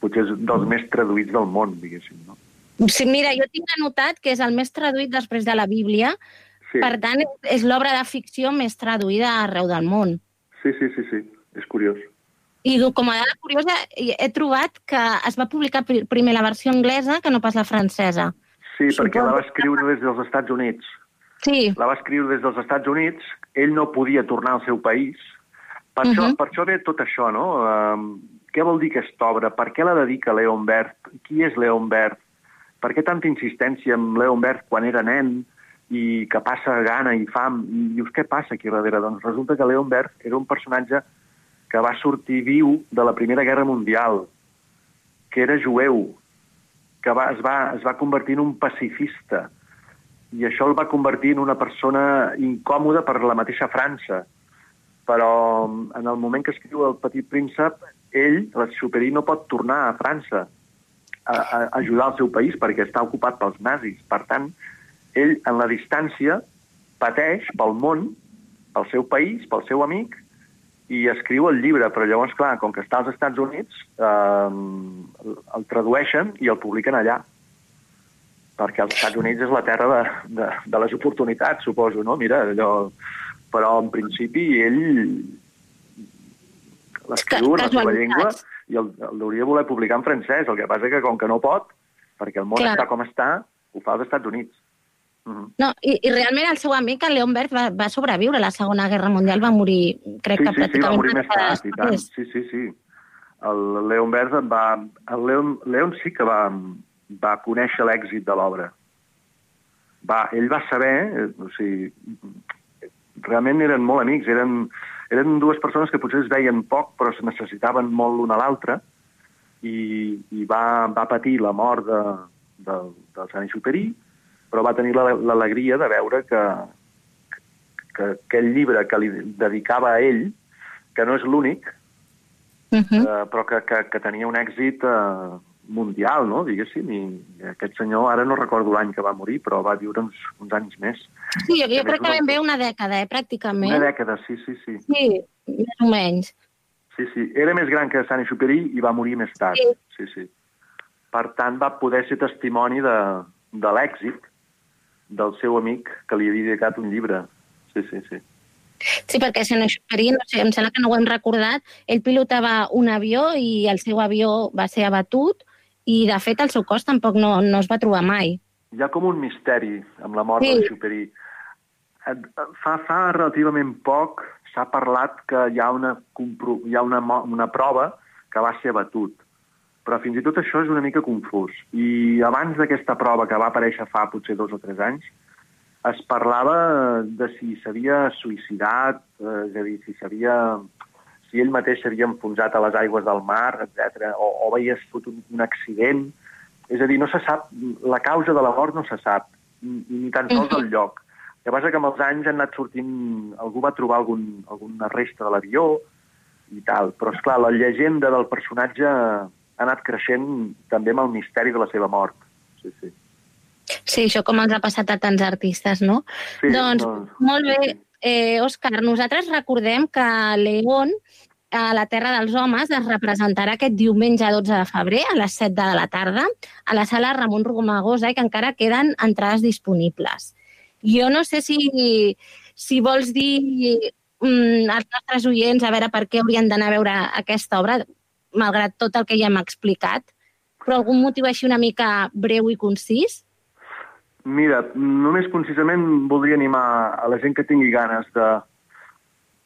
potser és dels més traduïts del món, diguéssim. No? Sí, mira, jo tinc anotat que és el més traduït després de la Bíblia, Sí. per tant, és l'obra de ficció més traduïda arreu del món. Sí, sí, sí, sí, és curiós. I com a dada curiosa, he trobat que es va publicar pri- primer la versió anglesa que no pas la francesa. Sí, perquè la va Suposo escriure des dels Estats Units. Sí. La va escriure des dels Estats Units, ell no podia tornar al seu país. Per, uh -huh. això, per això ve tot això, no? Um, què vol dir aquesta obra? Per què la dedica Leon Bert? Qui és Leon Bert? Per què tanta insistència amb Leon Bert quan era nen i que passa gana i fam? I dius, què passa aquí darrere? Doncs resulta que Leon Bert era un personatge que va sortir viu de la Primera Guerra Mundial, que era jueu, que va, es, va, es va convertir en un pacifista, i això el va convertir en una persona incòmoda per la mateixa França. Però en el moment que escriu El petit príncep, ell, l'exuperi, no pot tornar a França a, a ajudar el seu país perquè està ocupat pels nazis. Per tant, ell, en la distància, pateix pel món, pel seu país, pel seu amic, i escriu el llibre, però llavors, clar, com que està als Estats Units, eh, el tradueixen i el publiquen allà perquè els Estats Units és la terra de, de, de les oportunitats, suposo, no? Mira, allò... Però, en principi, ell l'escriu en la seva llengua i el, el hauria de voler publicar en francès. El que passa que, com que no pot, perquè el món Clar. està com està, ho fa als Estats Units. No, i, i realment el seu amic, el Leon Bert, va, va sobreviure a la Segona Guerra Mundial, va morir, crec sí, que sí, sí, va pràcticament... morir més tard, i tant. Sí, sí, sí. El Leon Bert va... El Leon, Leon sí que va, va conèixer l'èxit de l'obra. Va, ell va saber, eh, o sigui, realment eren molt amics, eren, eren dues persones que potser es veien poc, però se necessitaven molt l'una a l'altra, i, i va, va patir la mort de, de, del Sant Exuperi, però va tenir la- l'alegria de veure que, que aquell llibre que li dedicava a ell, que no és l'únic, Uh -huh. eh, però que, que, que tenia un èxit eh, mundial, no?, diguéssim, i, aquest senyor, ara no recordo l'any que va morir, però va viure uns, uns anys més. Sí, jo, jo crec que ben bé una dècada, eh, pràcticament. Una dècada, sí, sí, sí. Sí, més o menys. Sí, sí. Era més gran que Sant Exuperi i va morir més tard. Sí. sí, sí. Per tant, va poder ser testimoni de, de l'èxit del seu amic que li havia dedicat un llibre. Sí, sí, sí. Sí, perquè Saint Exupéry, no sé, em sembla que no ho hem recordat, ell pilotava un avió i el seu avió va ser abatut i, de fet, el seu cos tampoc no, no es va trobar mai. Hi ha com un misteri amb la mort Sí. de Xuperi. Fa, fa relativament poc s'ha parlat que hi ha, una, hi ha una, una prova que va ser abatut. Però fins i tot això és una mica confús. I abans d'aquesta prova que va aparèixer fa potser dos o tres anys, es parlava de si s'havia suïcidat, eh, és a dir, si s'havia si ell mateix s'havia enfonsat a les aigües del mar, etc, o, o havia estat un, un accident. És a dir, no se sap, la causa de la mort no se sap, ni, ni tan sols el lloc. El que passa que amb els anys han anat sortint... Algú va trobar algun, alguna resta de l'avió i tal. Però, és clar la llegenda del personatge ha anat creixent també amb el misteri de la seva mort. Sí, sí. Sí, això com els ha passat a tants artistes, no? Sí, doncs, doncs, molt bé. Eh, Òscar, nosaltres recordem que León a la Terra dels Homes es representarà aquest diumenge 12 de febrer a les 7 de la tarda a la sala Ramon Romagosa i que encara queden entrades disponibles. Jo no sé si, si vols dir mm, als nostres oients a veure per què haurien d'anar a veure aquesta obra, malgrat tot el que ja hem explicat, però algun motiu així una mica breu i concís? Mira, només concisament voldria animar a la gent que tingui ganes de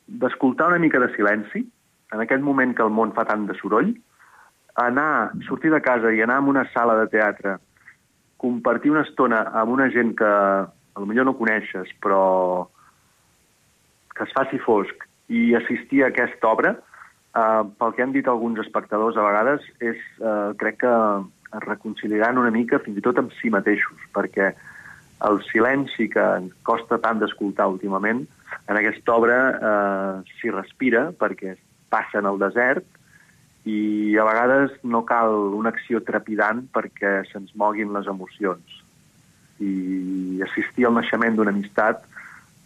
d'escoltar una mica de silenci, en aquest moment que el món fa tant de soroll, anar, sortir de casa i anar a una sala de teatre, compartir una estona amb una gent que potser no coneixes, però que es faci fosc i assistir a aquesta obra, eh, pel que han dit alguns espectadors a vegades, és, eh, crec que es reconciliaran una mica fins i tot amb si mateixos, perquè el silenci que ens costa tant d'escoltar últimament, en aquesta obra eh, s'hi respira perquè passa en el desert i a vegades no cal una acció trepidant perquè se'ns moguin les emocions. I assistir al naixement d'una amistat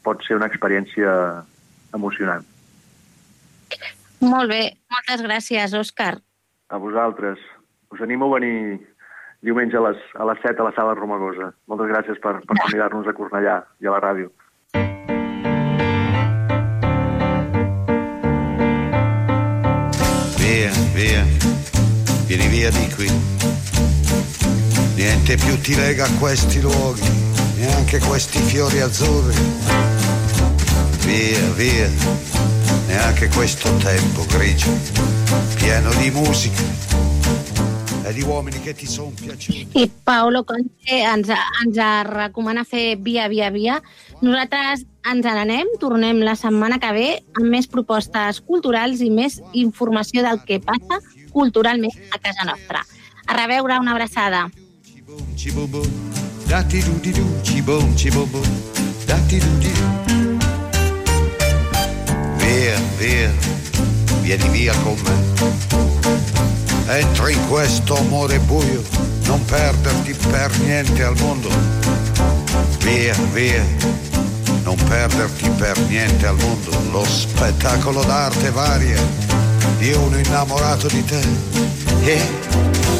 pot ser una experiència emocionant. Molt bé, moltes gràcies, Òscar. A vosaltres. Us animo a venir diumenge a les, a les 7 a la sala Romagosa. Moltes gràcies per, per convidar-nos a Cornellà i a la ràdio. Via, via, vieni via di qui. Niente più ti lega a questi luoghi, neanche questi fiori azzurri. Via, via, neanche questo tempo grigio, pieno di musica e di uomini che ti sono piaciuti. I Paolo Conte ens, ens recomana fer via, via, via. Nosaltres ens n'anem, tornem la setmana que ve amb més propostes culturals i més informació del que passa culturalment a casa nostra. A reveure, una abraçada. Cibum, dati du di Via, via, vieni via con me. Entra in questo amore buio, non perderti per niente al mondo. Via, via, non perderti per niente al mondo. Lo spettacolo d'arte varia di uno innamorato di te. Yeah.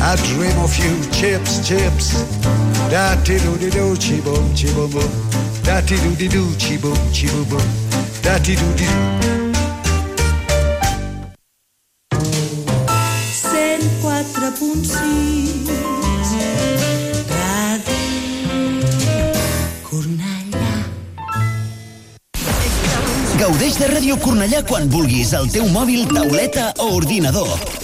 I dream of you, chips, chips. Da ti do di do, chi boom, chi boom boom. Da ti do di do, chi boom, chi boom boom. Da ti do di do. 104.6 Ràdio Cornellà Gaudeix de Ràdio Cornellà quan vulguis al teu mòbil, tauleta o ordinador.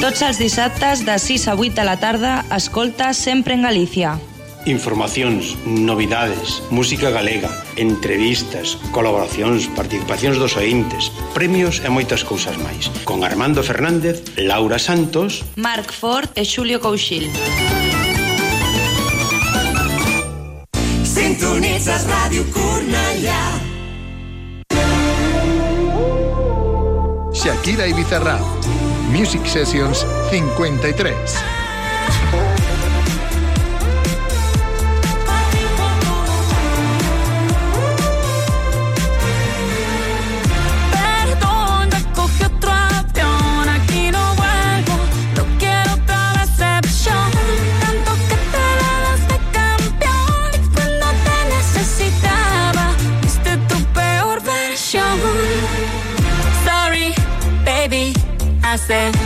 Tots els dissabtes de 6 a 8 de la tarda, escolta sempre en Galícia. Informacións, novidades, música galega, entrevistas, colaboracións, participacións dos ointes, premios e moitas cousas máis. Con Armando Fernández, Laura Santos, Marc Ford e Xulio Couchil. Sintonitzas Ràdio Cornellà. Shakira y Bizarrap Music Sessions 53. Thursday.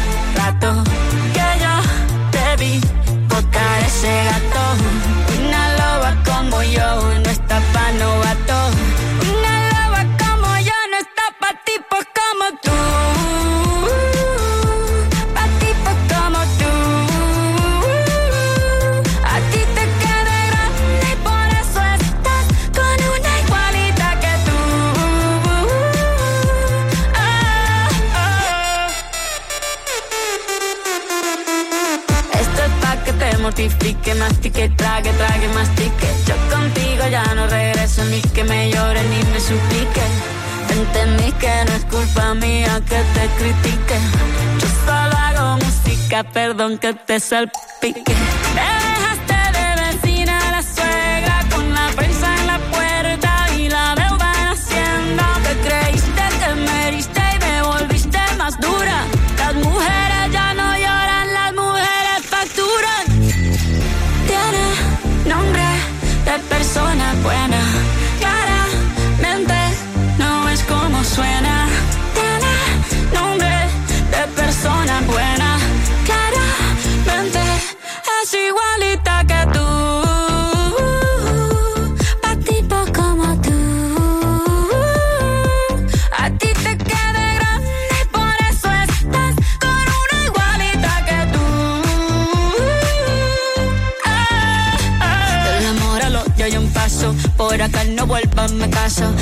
Mortifique, mastique, trague, trague, mastique. Yo contigo ya no regreso ni que me llore ni me suplique. Entendí que no es culpa mía que te critique. Yo solo hago música, perdón que te salpique.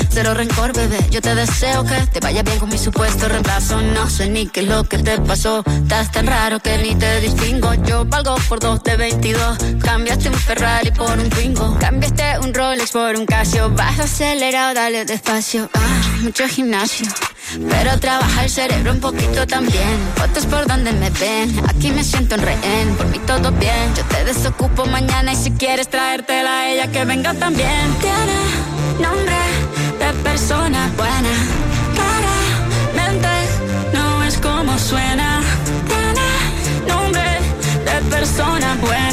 Cero rencor, bebé. Yo te deseo que te vaya bien con mi supuesto reemplazo. No sé ni qué es lo que te pasó. Estás tan raro que ni te distingo. Yo valgo por dos de 22. Cambiaste un Ferrari por un Twingo. Cambiaste un Rolex por un Casio. Vas acelerado, dale despacio. Ah, mucho gimnasio. Pero trabaja el cerebro un poquito también. Fotos por donde me ven. Aquí me siento en rehén. Por mí todo bien. Yo te desocupo mañana y si quieres traértela a ella que venga también. Tiene nombre persona buena. Claramente no es como suena. Tiene nombre de persona buena.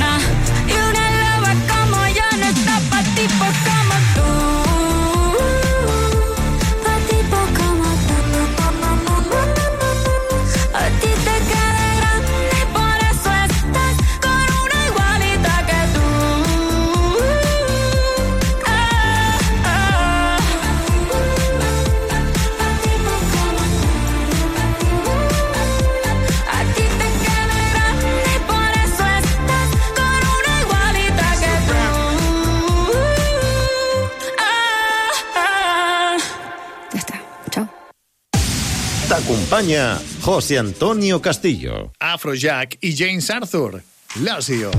José Antonio Castillo. Afrojack i James Arthur. Lazio.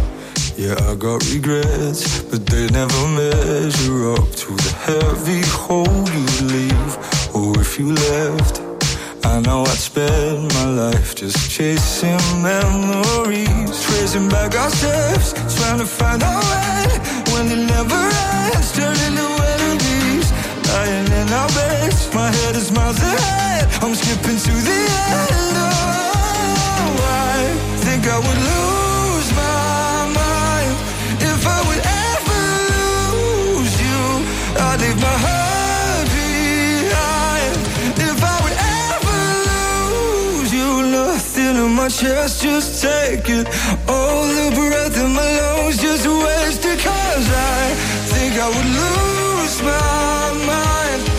Yeah, I got regrets, but they never measure up to the heavy hole you leave. Or if you left, I know I'd spend my life just chasing memories, tracing back our steps, trying to find our way when it never ends, turning to enemies, lying in our beds. My head is miles ahead, I'm skipping to the end. Oh, I think I would lose my mind if I would ever lose you. I'd leave my heart behind if I would ever lose you. Nothing in my chest, just take it. All the breath in my lungs, just waste it. Cause I think I would lose my mind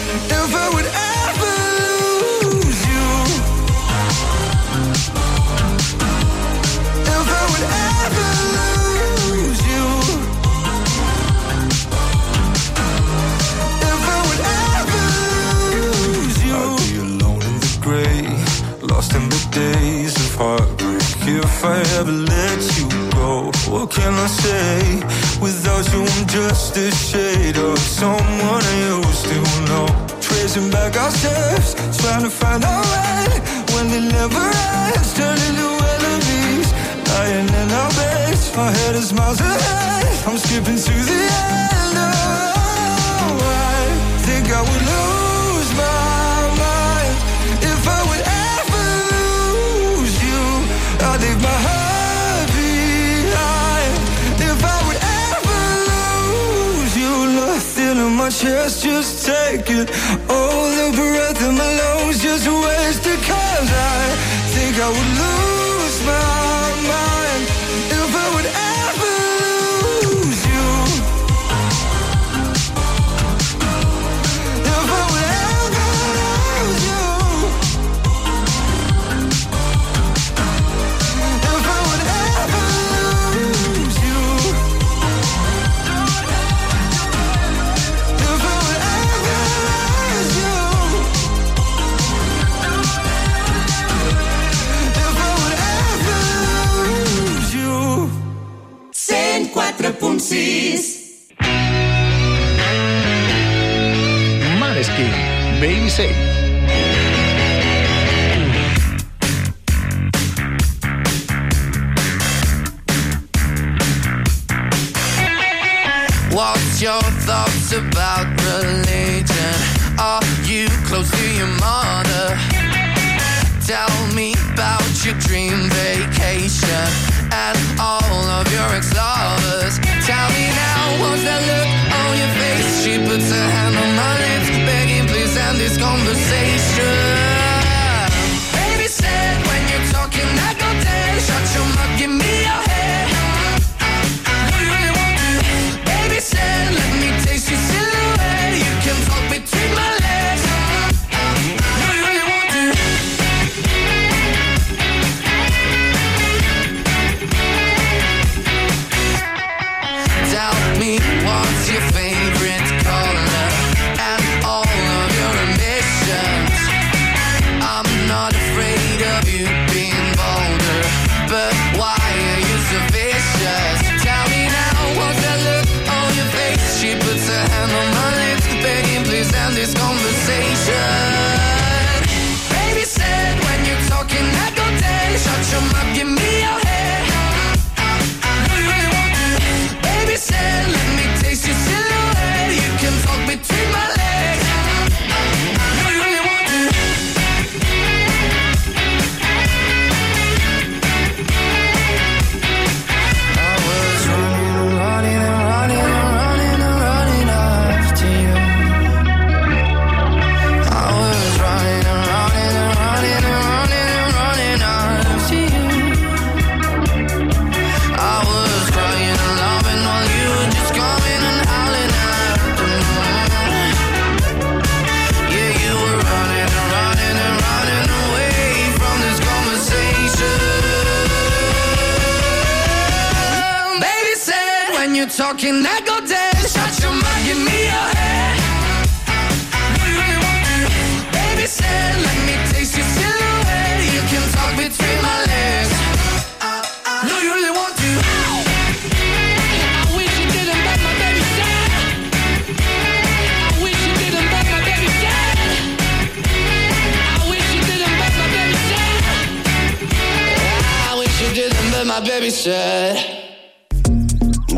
days of heartbreak. If I ever let you go, what can I say? Without you, I'm just a shade of someone I used to know. Tracing back our steps, trying to find our way when it never ends, turning to enemies. Lying in our beds, my head is miles ahead. I'm skipping to the end. Oh, I think I would lose chest, just take it. All the breath in my lungs, just wasted. Cause I think I would lose my. Maneskin, Baby Safe What's your thoughts about religion? Are you close to your mother? Tell me about your dream vacation all of your ex-lovers. Tell me now, that look on your face? She puts her hand on my lips, begging please end this conversation.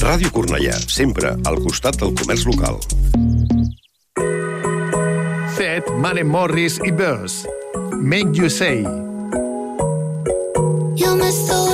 Ràdio Cornellà, sempre al costat del comerç local. Set, Mane Morris i Buzz. Make you say. You're my soul.